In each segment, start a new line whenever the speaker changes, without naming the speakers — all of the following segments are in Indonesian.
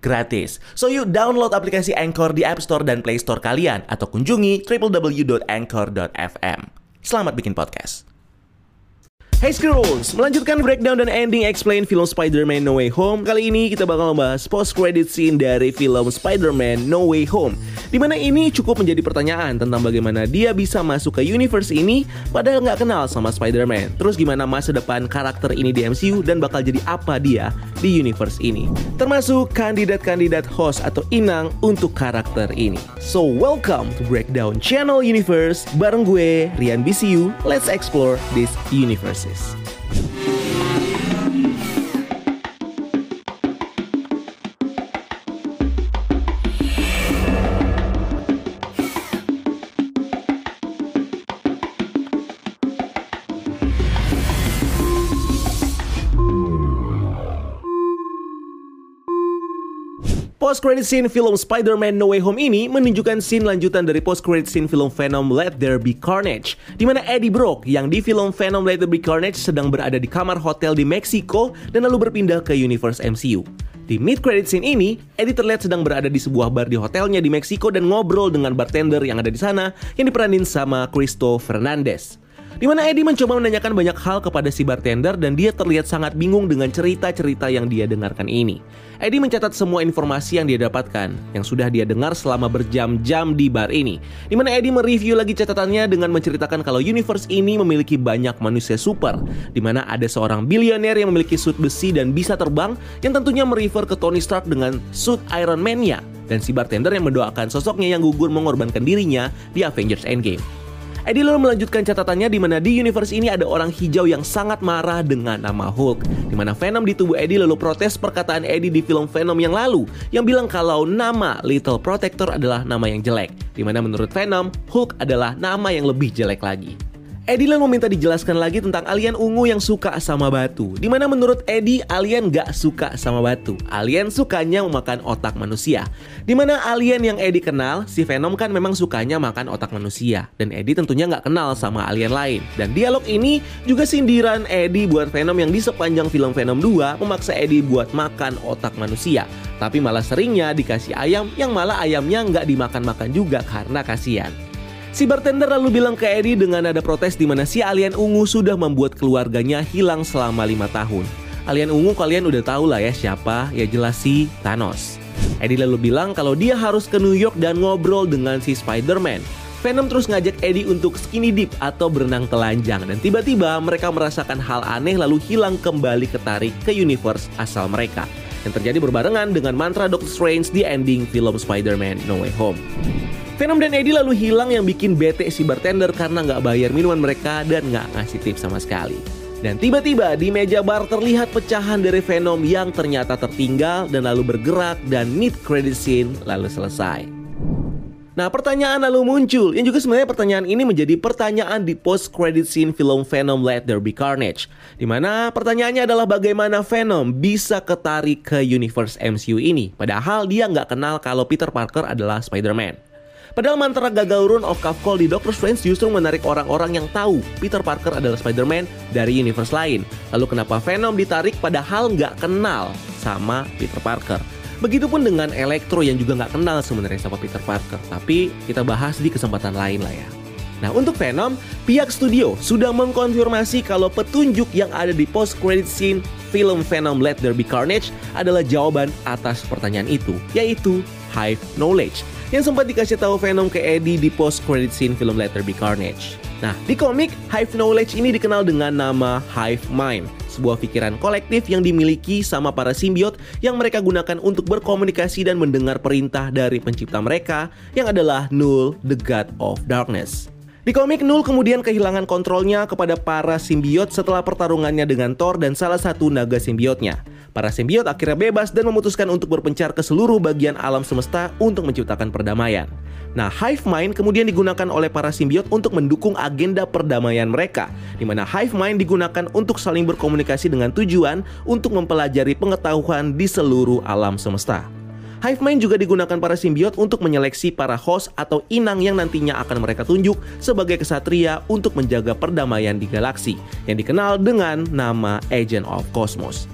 gratis. So you download aplikasi Anchor di App Store dan Play Store kalian atau kunjungi www.anchor.fm. Selamat bikin podcast. Hey Skrulls, melanjutkan breakdown dan ending explain film Spider-Man No Way Home. Kali ini kita bakal membahas post-credit scene dari film Spider-Man No Way Home Di mana ini cukup menjadi pertanyaan tentang bagaimana dia bisa masuk ke universe ini Padahal nggak kenal sama Spider-Man. Terus gimana masa depan karakter ini di MCU dan bakal jadi apa dia di universe ini. Termasuk kandidat-kandidat host atau inang untuk karakter ini. So welcome to Breakdown Channel Universe. Bareng gue, Rian BCU Let's explore this universe Services. Post credit scene film Spider-Man No Way Home ini menunjukkan scene lanjutan dari post credit scene film Venom Let There Be Carnage, di mana Eddie Brock yang di film Venom Let There Be Carnage sedang berada di kamar hotel di Meksiko dan lalu berpindah ke universe MCU. Di mid credit scene ini, Eddie terlihat sedang berada di sebuah bar di hotelnya di Meksiko dan ngobrol dengan bartender yang ada di sana yang diperanin sama Cristo Fernandez di mana Eddie mencoba menanyakan banyak hal kepada si bartender dan dia terlihat sangat bingung dengan cerita-cerita yang dia dengarkan ini. Eddie mencatat semua informasi yang dia dapatkan, yang sudah dia dengar selama berjam-jam di bar ini. Di mana Eddie mereview lagi catatannya dengan menceritakan kalau universe ini memiliki banyak manusia super, di mana ada seorang bilioner yang memiliki suit besi dan bisa terbang, yang tentunya merefer ke Tony Stark dengan suit Iron Man-nya, dan si bartender yang mendoakan sosoknya yang gugur mengorbankan dirinya di Avengers Endgame. Eddie lalu melanjutkan catatannya di mana di universe ini ada orang hijau yang sangat marah dengan nama Hulk. Di mana Venom di tubuh Eddie lalu protes perkataan Eddie di film Venom yang lalu yang bilang kalau nama Little Protector adalah nama yang jelek. Di mana menurut Venom, Hulk adalah nama yang lebih jelek lagi. Eddie lalu meminta dijelaskan lagi tentang alien ungu yang suka sama batu. Di mana menurut Eddie, alien gak suka sama batu. Alien sukanya memakan otak manusia. Di mana alien yang Eddie kenal, si Venom kan memang sukanya makan otak manusia. Dan Eddie tentunya gak kenal sama alien lain. Dan dialog ini juga sindiran Eddie buat Venom yang di sepanjang film Venom 2 memaksa Eddie buat makan otak manusia. Tapi malah seringnya dikasih ayam yang malah ayamnya nggak dimakan-makan juga karena kasihan. Si bartender lalu bilang ke Eddie dengan ada protes di mana si alien ungu sudah membuat keluarganya hilang selama lima tahun. Alien ungu kalian udah tahu lah ya siapa, ya jelas si Thanos. Eddie lalu bilang kalau dia harus ke New York dan ngobrol dengan si Spider-Man. Venom terus ngajak Eddie untuk skinny dip atau berenang telanjang dan tiba-tiba mereka merasakan hal aneh lalu hilang kembali ketarik ke universe asal mereka yang terjadi berbarengan dengan mantra Doctor Strange di ending film Spider-Man No Way Home. Venom dan Eddie lalu hilang yang bikin bete si bartender karena nggak bayar minuman mereka dan nggak ngasih tips sama sekali. Dan tiba-tiba di meja bar terlihat pecahan dari Venom yang ternyata tertinggal dan lalu bergerak dan mid credit scene lalu selesai. Nah pertanyaan lalu muncul yang juga sebenarnya pertanyaan ini menjadi pertanyaan di post credit scene film Venom Let There Be Carnage Di mana pertanyaannya adalah bagaimana Venom bisa ketarik ke universe MCU ini Padahal dia nggak kenal kalau Peter Parker adalah Spider-Man Padahal mantra gagal rune of Kafkol di Doctor Strange justru menarik orang-orang yang tahu Peter Parker adalah Spider-Man dari universe lain. Lalu kenapa Venom ditarik padahal nggak kenal sama Peter Parker? Begitupun dengan Electro yang juga nggak kenal sebenarnya sama Peter Parker. Tapi kita bahas di kesempatan lain lah ya. Nah untuk Venom, pihak studio sudah mengkonfirmasi kalau petunjuk yang ada di post credit scene film Venom Let There Be Carnage adalah jawaban atas pertanyaan itu, yaitu Hive Knowledge yang sempat dikasih tahu Venom ke Eddie di post credit scene film Letter Be Carnage. Nah, di komik, Hive Knowledge ini dikenal dengan nama Hive Mind, sebuah pikiran kolektif yang dimiliki sama para simbiot yang mereka gunakan untuk berkomunikasi dan mendengar perintah dari pencipta mereka yang adalah Null, the God of Darkness. Di komik, Null kemudian kehilangan kontrolnya kepada para simbiot setelah pertarungannya dengan Thor dan salah satu naga simbiotnya. Para simbiot akhirnya bebas dan memutuskan untuk berpencar ke seluruh bagian alam semesta untuk menciptakan perdamaian. Nah, Hive Mind kemudian digunakan oleh para simbiot untuk mendukung agenda perdamaian mereka, di mana Hive Mind digunakan untuk saling berkomunikasi dengan tujuan untuk mempelajari pengetahuan di seluruh alam semesta. Hive Mind juga digunakan para simbiot untuk menyeleksi para host atau inang yang nantinya akan mereka tunjuk sebagai kesatria untuk menjaga perdamaian di galaksi yang dikenal dengan nama Agent of Cosmos.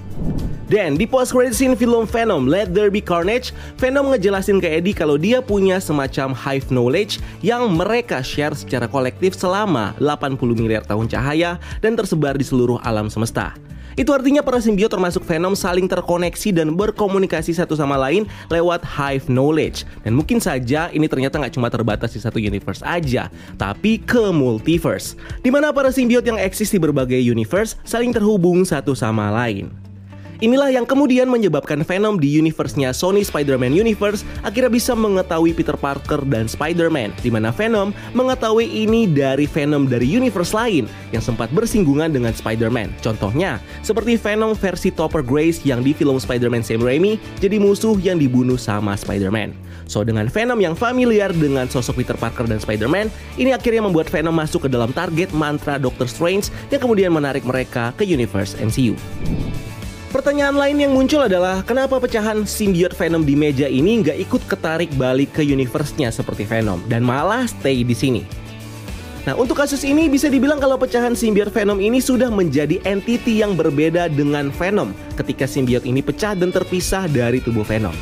Dan di post credit scene film Venom Let There Be Carnage, Venom ngejelasin ke Eddie kalau dia punya semacam hive knowledge yang mereka share secara kolektif selama 80 miliar tahun cahaya dan tersebar di seluruh alam semesta. Itu artinya para simbiot termasuk Venom saling terkoneksi dan berkomunikasi satu sama lain lewat hive knowledge. Dan mungkin saja ini ternyata nggak cuma terbatas di satu universe aja, tapi ke multiverse. Di mana para simbiot yang eksis di berbagai universe saling terhubung satu sama lain. Inilah yang kemudian menyebabkan Venom di universe-nya Sony Spider-Man Universe akhirnya bisa mengetahui Peter Parker dan Spider-Man, di mana Venom mengetahui ini dari Venom dari universe lain yang sempat bersinggungan dengan Spider-Man. Contohnya, seperti Venom versi Topper Grace yang di film Spider-Man Sam Raimi jadi musuh yang dibunuh sama Spider-Man. So dengan Venom yang familiar dengan sosok Peter Parker dan Spider-Man, ini akhirnya membuat Venom masuk ke dalam target mantra Doctor Strange yang kemudian menarik mereka ke universe MCU. Pertanyaan lain yang muncul adalah kenapa pecahan simbiot Venom di meja ini nggak ikut ketarik balik ke universe-nya seperti Venom dan malah stay di sini. Nah, untuk kasus ini bisa dibilang kalau pecahan simbiot Venom ini sudah menjadi entity yang berbeda dengan Venom ketika simbiot ini pecah dan terpisah dari tubuh Venom.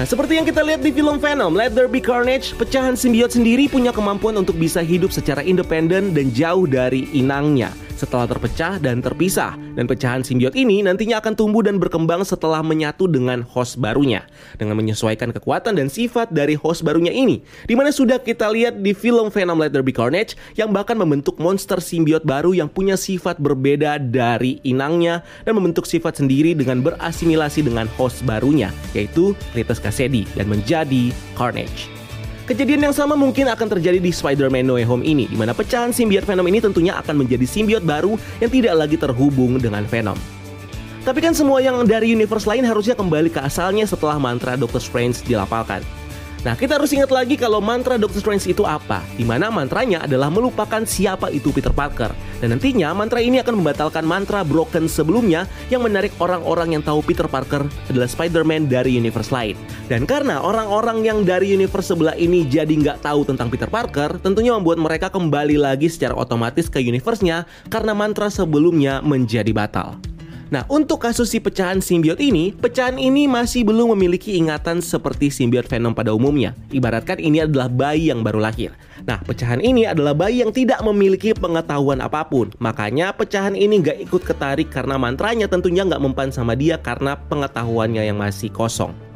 Nah, seperti yang kita lihat di film Venom, Let There Be Carnage, pecahan simbiot sendiri punya kemampuan untuk bisa hidup secara independen dan jauh dari inangnya setelah terpecah dan terpisah. Dan pecahan simbiot ini nantinya akan tumbuh dan berkembang setelah menyatu dengan host barunya. Dengan menyesuaikan kekuatan dan sifat dari host barunya ini. Di mana sudah kita lihat di film Venom Let There Be Carnage yang bahkan membentuk monster simbiot baru yang punya sifat berbeda dari inangnya dan membentuk sifat sendiri dengan berasimilasi dengan host barunya yaitu Cletus Kasedi dan menjadi Carnage. Kejadian yang sama mungkin akan terjadi di Spider-Man No Way Home ini, di mana pecahan simbiot Venom ini tentunya akan menjadi simbiot baru yang tidak lagi terhubung dengan Venom. Tapi kan semua yang dari universe lain harusnya kembali ke asalnya setelah mantra Doctor Strange dilapalkan. Nah, kita harus ingat lagi kalau mantra Doctor Strange itu apa, di mana mantranya adalah melupakan siapa itu Peter Parker. Dan nantinya mantra ini akan membatalkan mantra Broken sebelumnya yang menarik orang-orang yang tahu Peter Parker adalah Spider-Man dari universe lain. Dan karena orang-orang yang dari universe sebelah ini jadi nggak tahu tentang Peter Parker, tentunya membuat mereka kembali lagi secara otomatis ke universe-nya karena mantra sebelumnya menjadi batal. Nah, untuk kasus si pecahan simbiot ini, pecahan ini masih belum memiliki ingatan seperti simbiot Venom pada umumnya. Ibaratkan ini adalah bayi yang baru lahir. Nah, pecahan ini adalah bayi yang tidak memiliki pengetahuan apa pun. Makanya pecahan ini nggak ikut ketarik karena mantranya tentunya nggak mempan sama dia karena pengetahuannya yang masih kosong.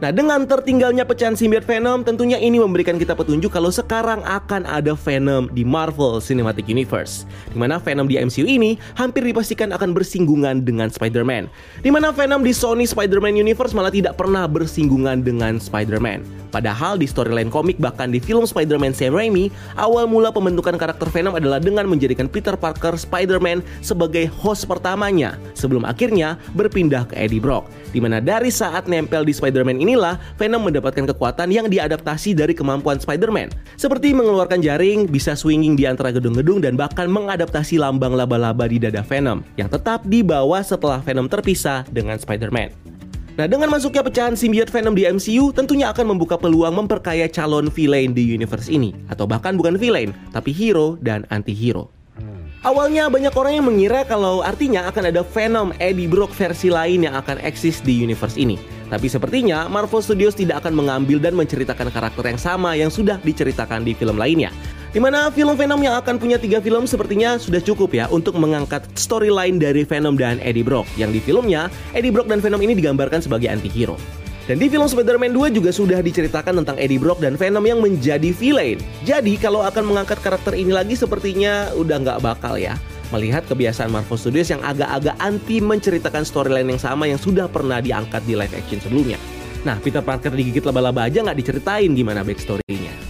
Nah, dengan tertinggalnya pecahan simbiot Venom, tentunya ini memberikan kita petunjuk kalau sekarang akan ada Venom di Marvel Cinematic Universe. Di mana Venom di MCU ini hampir dipastikan akan bersinggungan dengan Spider-Man. Di mana Venom di Sony Spider-Man Universe malah tidak pernah bersinggungan dengan Spider-Man. Padahal di storyline komik bahkan di film Spider-Man Sam Raimi, awal mula pembentukan karakter Venom adalah dengan menjadikan Peter Parker Spider-Man sebagai host pertamanya sebelum akhirnya berpindah ke Eddie Brock. Di mana dari saat nempel di Spider-Man ini inilah Venom mendapatkan kekuatan yang diadaptasi dari kemampuan Spider-Man. Seperti mengeluarkan jaring, bisa swinging di antara gedung-gedung dan bahkan mengadaptasi lambang laba-laba di dada Venom yang tetap dibawa setelah Venom terpisah dengan Spider-Man. Nah, dengan masuknya pecahan simbiot Venom di MCU, tentunya akan membuka peluang memperkaya calon villain di universe ini. Atau bahkan bukan villain, tapi hero dan anti-hero. Awalnya banyak orang yang mengira kalau artinya akan ada Venom Eddie Brock versi lain yang akan eksis di universe ini. Tapi sepertinya Marvel Studios tidak akan mengambil dan menceritakan karakter yang sama yang sudah diceritakan di film lainnya. Di mana film Venom yang akan punya tiga film sepertinya sudah cukup ya untuk mengangkat storyline dari Venom dan Eddie Brock. Yang di filmnya, Eddie Brock dan Venom ini digambarkan sebagai anti-hero. Dan di film Spider-Man 2 juga sudah diceritakan tentang Eddie Brock dan Venom yang menjadi villain. Jadi kalau akan mengangkat karakter ini lagi sepertinya udah nggak bakal ya. Melihat kebiasaan Marvel Studios yang agak-agak anti menceritakan storyline yang sama yang sudah pernah diangkat di live action sebelumnya. Nah, Peter Parker digigit laba-laba aja nggak diceritain gimana backstory-nya.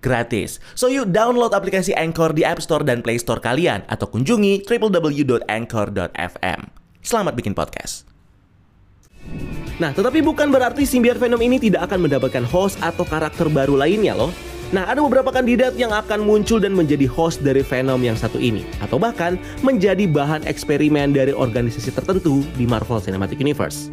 gratis. So yuk download aplikasi Anchor di App Store dan Play Store kalian atau kunjungi www.anchor.fm. Selamat bikin podcast. Nah, tetapi bukan berarti simbiot Venom ini tidak akan mendapatkan host atau karakter baru lainnya loh. Nah, ada beberapa kandidat yang akan muncul dan menjadi host dari Venom yang satu ini, atau bahkan menjadi bahan eksperimen dari organisasi tertentu di Marvel Cinematic Universe.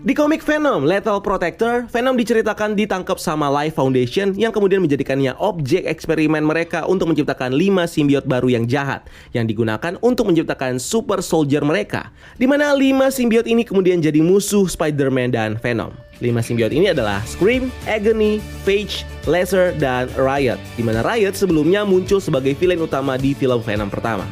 Di komik Venom, Lethal Protector, Venom diceritakan ditangkap sama Life Foundation yang kemudian menjadikannya objek eksperimen mereka untuk menciptakan lima simbiot baru yang jahat yang digunakan untuk menciptakan super soldier mereka. Di mana lima simbiot ini kemudian jadi musuh Spider-Man dan Venom. Lima simbiot ini adalah Scream, Agony, Phage, Laser, dan Riot. Di mana Riot sebelumnya muncul sebagai villain utama di film Venom pertama.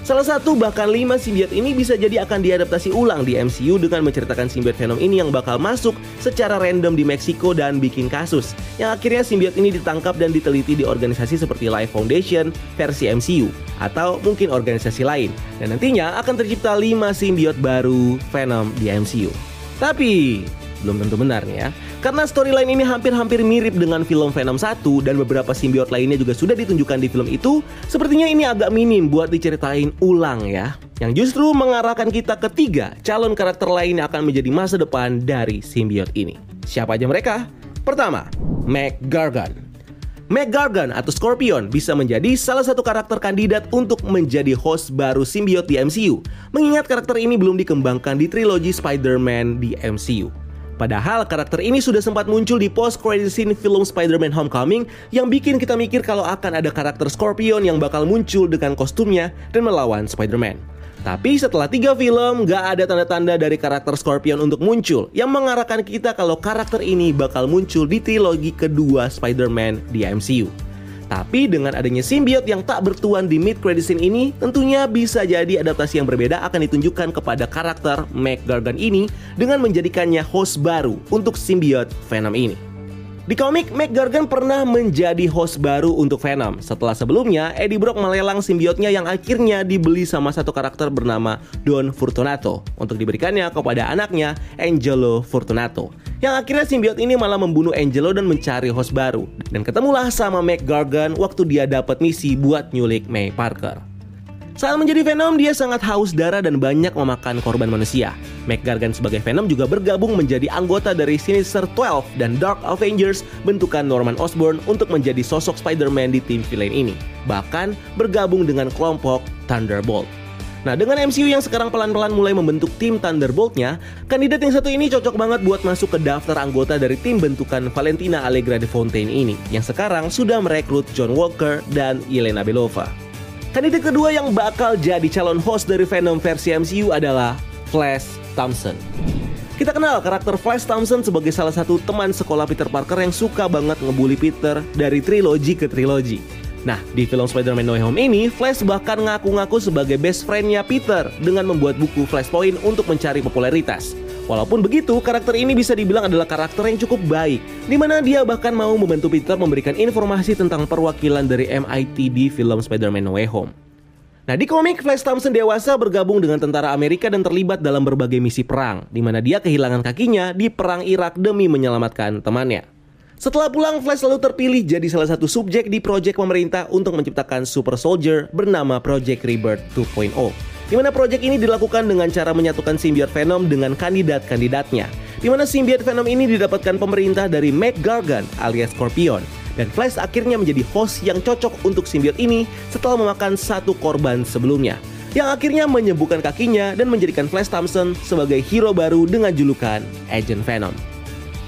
Salah satu bahkan lima simbiot ini bisa jadi akan diadaptasi ulang di MCU dengan menceritakan simbiot Venom ini yang bakal masuk secara random di Meksiko dan bikin kasus. Yang akhirnya simbiot ini ditangkap dan diteliti di organisasi seperti Life Foundation versi MCU atau mungkin organisasi lain. Dan nantinya akan tercipta lima simbiot baru Venom di MCU. Tapi belum tentu benar nih ya. Karena storyline ini hampir-hampir mirip dengan film Venom 1 dan beberapa simbiot lainnya juga sudah ditunjukkan di film itu, sepertinya ini agak minim buat diceritain ulang ya. Yang justru mengarahkan kita ketiga calon karakter lain yang akan menjadi masa depan dari simbiot ini. Siapa aja mereka? Pertama, Mac Gargan. Mac Gargan atau Scorpion bisa menjadi salah satu karakter kandidat untuk menjadi host baru simbiot di MCU. Mengingat karakter ini belum dikembangkan di trilogi Spider-Man di MCU. Padahal karakter ini sudah sempat muncul di post credit scene film Spider-Man Homecoming yang bikin kita mikir kalau akan ada karakter Scorpion yang bakal muncul dengan kostumnya dan melawan Spider-Man. Tapi setelah tiga film, gak ada tanda-tanda dari karakter Scorpion untuk muncul yang mengarahkan kita kalau karakter ini bakal muncul di trilogi kedua Spider-Man di MCU. Tapi dengan adanya simbiot yang tak bertuan di mid credit scene ini, tentunya bisa jadi adaptasi yang berbeda akan ditunjukkan kepada karakter Mac Gargan ini dengan menjadikannya host baru untuk simbiot Venom ini. Di komik, Mac Gargan pernah menjadi host baru untuk Venom. Setelah sebelumnya, Eddie Brock melelang simbiotnya yang akhirnya dibeli sama satu karakter bernama Don Fortunato untuk diberikannya kepada anaknya Angelo Fortunato. Yang akhirnya simbiot ini malah membunuh Angelo dan mencari host baru. Dan ketemulah sama Mac Gargan waktu dia dapat misi buat nyulik May Parker. Saat menjadi Venom, dia sangat haus darah dan banyak memakan korban manusia. Mac Gargan sebagai Venom juga bergabung menjadi anggota dari Sinister 12 dan Dark Avengers bentukan Norman Osborn untuk menjadi sosok Spider-Man di tim villain ini. Bahkan bergabung dengan kelompok Thunderbolt. Nah, dengan MCU yang sekarang pelan-pelan mulai membentuk tim Thunderbolt-nya, kandidat yang satu ini cocok banget buat masuk ke daftar anggota dari tim bentukan Valentina Allegra de Fontaine ini, yang sekarang sudah merekrut John Walker dan Yelena Belova. Kandidat kedua yang bakal jadi calon host dari Venom versi MCU adalah Flash Thompson. Kita kenal karakter Flash Thompson sebagai salah satu teman sekolah Peter Parker yang suka banget ngebully Peter dari trilogi ke trilogi. Nah, di film Spider-Man No Way Home ini, Flash bahkan ngaku-ngaku sebagai best friend-nya Peter dengan membuat buku Flashpoint untuk mencari popularitas. Walaupun begitu, karakter ini bisa dibilang adalah karakter yang cukup baik, di mana dia bahkan mau membantu Peter memberikan informasi tentang perwakilan dari MIT di film Spider-Man No Way Home. Nah, di komik, Flash Thompson dewasa bergabung dengan tentara Amerika dan terlibat dalam berbagai misi perang, di mana dia kehilangan kakinya di perang Irak demi menyelamatkan temannya. Setelah pulang, Flash lalu terpilih jadi salah satu subjek di proyek pemerintah untuk menciptakan Super Soldier bernama Project Rebirth 2.0. Di mana proyek ini dilakukan dengan cara menyatukan simbiot Venom dengan kandidat-kandidatnya. Di mana simbiot Venom ini didapatkan pemerintah dari Mac Gargan alias Scorpion. Dan Flash akhirnya menjadi host yang cocok untuk simbiot ini setelah memakan satu korban sebelumnya. Yang akhirnya menyembuhkan kakinya dan menjadikan Flash Thompson sebagai hero baru dengan julukan Agent Venom.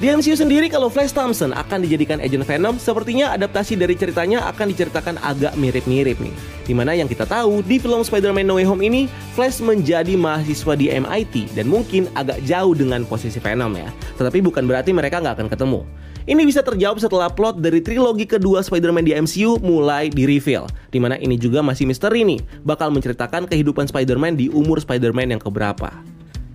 Di MCU sendiri kalau Flash Thompson akan dijadikan Agent Venom, sepertinya adaptasi dari ceritanya akan diceritakan agak mirip-mirip nih. Di mana yang kita tahu di film Spider-Man No Way Home ini, Flash menjadi mahasiswa di MIT dan mungkin agak jauh dengan posisi Venom ya. Tetapi bukan berarti mereka nggak akan ketemu. Ini bisa terjawab setelah plot dari trilogi kedua Spider-Man di MCU mulai di-reveal. Di mana ini juga masih misteri nih, bakal menceritakan kehidupan Spider-Man di umur Spider-Man yang keberapa.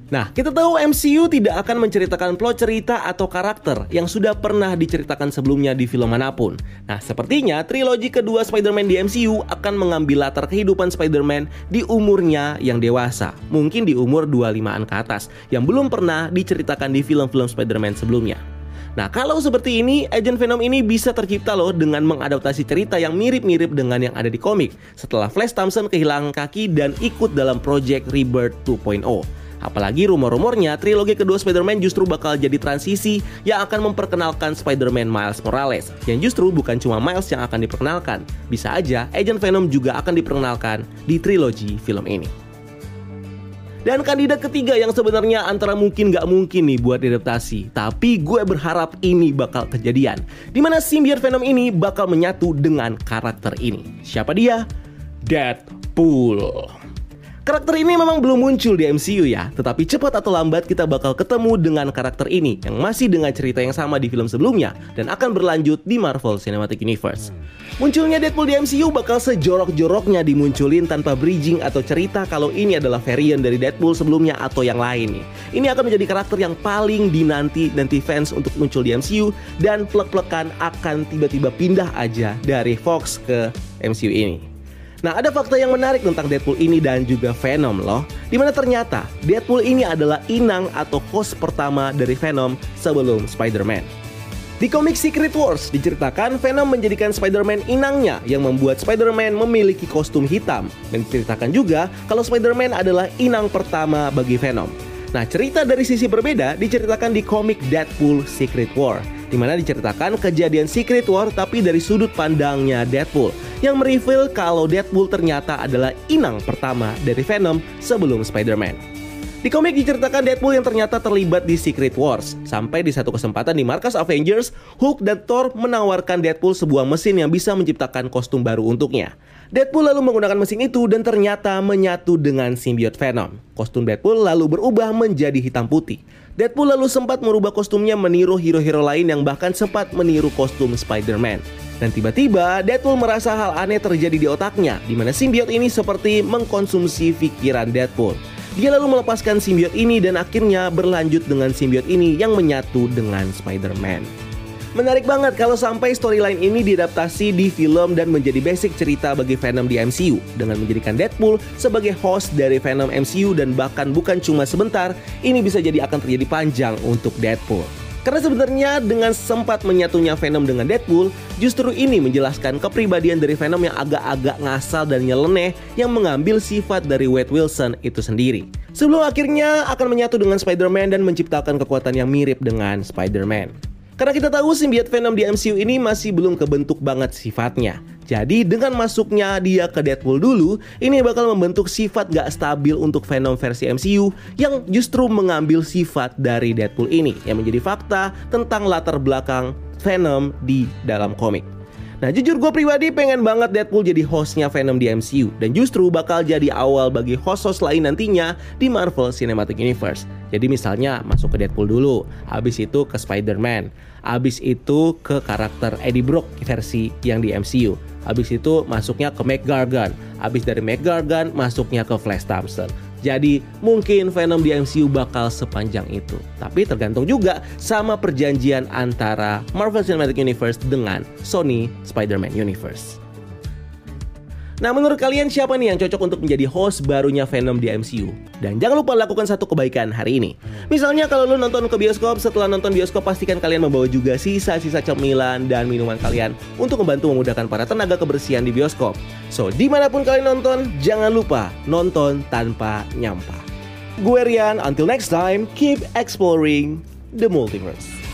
Nah, kita tahu MCU tidak akan menceritakan plot cerita atau karakter yang sudah pernah diceritakan sebelumnya di film mana pun. Nah, sepertinya trilogi kedua Spider-Man di MCU akan mengambil latar kehidupan Spider-Man di umurnya yang dewasa. Mungkin di umur 25-an ke atas, yang belum pernah diceritakan di film-film Spider-Man sebelumnya. Nah, kalau seperti ini, Agent Venom ini bisa tercipta loh dengan mengadaptasi cerita yang mirip-mirip dengan yang ada di komik setelah Flash Thompson kehilangan kaki dan ikut dalam Project Rebirth 2.0. Apalagi rumor-rumornya trilogi kedua Spider-Man justru bakal jadi transisi yang akan memperkenalkan Spider-Man Miles Morales. Yang justru bukan cuma Miles yang akan diperkenalkan, bisa aja Agent Venom juga akan diperkenalkan di trilogi film ini. Dan kandidat ketiga yang sebenarnya antara mungkin gak mungkin nih buat diadaptasi Tapi gue berharap ini bakal kejadian Di mana simbiot Venom ini bakal menyatu dengan karakter ini Siapa dia? Deadpool Karakter ini memang belum muncul di MCU ya, tetapi cepat atau lambat kita bakal ketemu dengan karakter ini yang masih dengan cerita yang sama di film sebelumnya dan akan berlanjut di Marvel Cinematic Universe. Munculnya Deadpool di MCU bakal sejorok-joroknya dimunculin tanpa bridging atau cerita kalau ini adalah varian dari Deadpool sebelumnya atau yang lain nih. Ini akan menjadi karakter yang paling dinanti nanti fans untuk muncul di MCU dan plek-plekan akan tiba-tiba pindah aja dari Fox ke MCU ini. Nah, ada fakta yang menarik tentang Deadpool ini dan juga Venom loh. Di mana ternyata Deadpool ini adalah inang atau host pertama dari Venom sebelum Spider-Man. Di komik Secret Wars diceritakan Venom menjadikan Spider-Man inangnya yang membuat Spider-Man memiliki kostum hitam. Dan diceritakan juga kalau Spider-Man adalah inang pertama bagi Venom. Nah, cerita dari sisi berbeda diceritakan di komik Deadpool Secret War di mana diceritakan kejadian Secret War tapi dari sudut pandangnya Deadpool yang mereveal kalau Deadpool ternyata adalah inang pertama dari Venom sebelum Spider-Man. Di komik diceritakan Deadpool yang ternyata terlibat di Secret Wars. Sampai di satu kesempatan di markas Avengers, Hulk dan Thor menawarkan Deadpool sebuah mesin yang bisa menciptakan kostum baru untuknya. Deadpool lalu menggunakan mesin itu dan ternyata menyatu dengan simbiot Venom. Kostum Deadpool lalu berubah menjadi hitam putih. Deadpool lalu sempat merubah kostumnya meniru hero-hero lain yang bahkan sempat meniru kostum Spider-Man. Dan tiba-tiba Deadpool merasa hal aneh terjadi di otaknya, di mana simbiot ini seperti mengkonsumsi pikiran Deadpool. Dia lalu melepaskan simbiot ini dan akhirnya berlanjut dengan simbiot ini yang menyatu dengan Spider-Man. Menarik banget kalau sampai storyline ini diadaptasi di film dan menjadi basic cerita bagi Venom di MCU dengan menjadikan Deadpool sebagai host dari Venom MCU dan bahkan bukan cuma sebentar, ini bisa jadi akan terjadi panjang untuk Deadpool. Karena sebenarnya dengan sempat menyatunya Venom dengan Deadpool, justru ini menjelaskan kepribadian dari Venom yang agak-agak ngasal dan nyeleneh yang mengambil sifat dari Wade Wilson itu sendiri. Sebelum akhirnya akan menyatu dengan Spider-Man dan menciptakan kekuatan yang mirip dengan Spider-Man. Karena kita tahu simbiot Venom di MCU ini masih belum kebentuk banget sifatnya. Jadi dengan masuknya dia ke Deadpool dulu, ini bakal membentuk sifat gak stabil untuk Venom versi MCU yang justru mengambil sifat dari Deadpool ini yang menjadi fakta tentang latar belakang Venom di dalam komik. Nah jujur gue pribadi pengen banget Deadpool jadi hostnya Venom di MCU Dan justru bakal jadi awal bagi host-host lain nantinya di Marvel Cinematic Universe. Jadi misalnya masuk ke Deadpool dulu Habis itu ke Spider-Man Habis itu ke karakter Eddie Brock versi yang di MCU Habis itu masuknya ke McGargan. Habis dari McGargan masuknya ke Flash Thompson. Jadi mungkin Venom di MCU bakal sepanjang itu. Tapi tergantung juga sama perjanjian antara Marvel Cinematic Universe dengan Sony Spider-Man Universe. Nah menurut kalian siapa nih yang cocok untuk menjadi host barunya Venom di MCU? Dan jangan lupa lakukan satu kebaikan hari ini. Misalnya kalau lu nonton ke bioskop, setelah nonton bioskop pastikan kalian membawa juga sisa-sisa cemilan dan minuman kalian untuk membantu memudahkan para tenaga kebersihan di bioskop. So di mana pun kalian nonton, jangan lupa nonton tanpa nyampah. Gue Rian, until next time, keep exploring the multiverse.